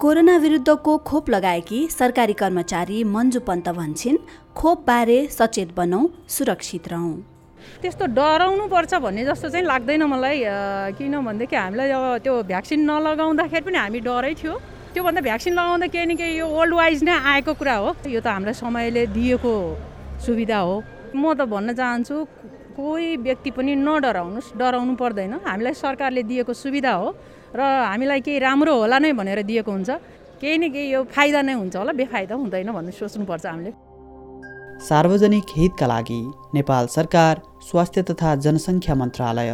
Corona विरुद्धको खोप लगाएकी सरकारी कर्मचारी मन्जु पन्त भन्छन् खोपबारे सचेत बनौँ सुरक्षित रहौँ त्यस्तो डराउनु पर्छ भन्ने जस्तो चाहिँ लाग्दैन मलाई किनभनेदेखि हामीलाई अब त्यो भ्याक्सिन नलगाउँदाखेरि पनि हामी डरै थियो। त्योभन्दा भ्याक्सिन लगाउँदा केही न केही यो वर्ल्ड वाइज नै आएको कुरा हो। यो त हामीलाई समयले दिएको सुविधा हो। म त भन्न चाहन्छु कोही व्यक्ति पनि नडराउनुहोस् डराउनु पर्दैन। हामीलाई सरकारले दिएको सुविधा हो। र हामीलाई केही राम्रो होला नै भनेर दिएको हुन्छ। केही न केही यो फाइदा नै हुन्छ होला बेफाइदा हुँदैन भन्नु सोच्नुपर्छ हामीले। सार्वजनिक हितका लागि नेपाल सरकार स्वास्थ्य तथा जनसङ्ख्या मन्त्रालय।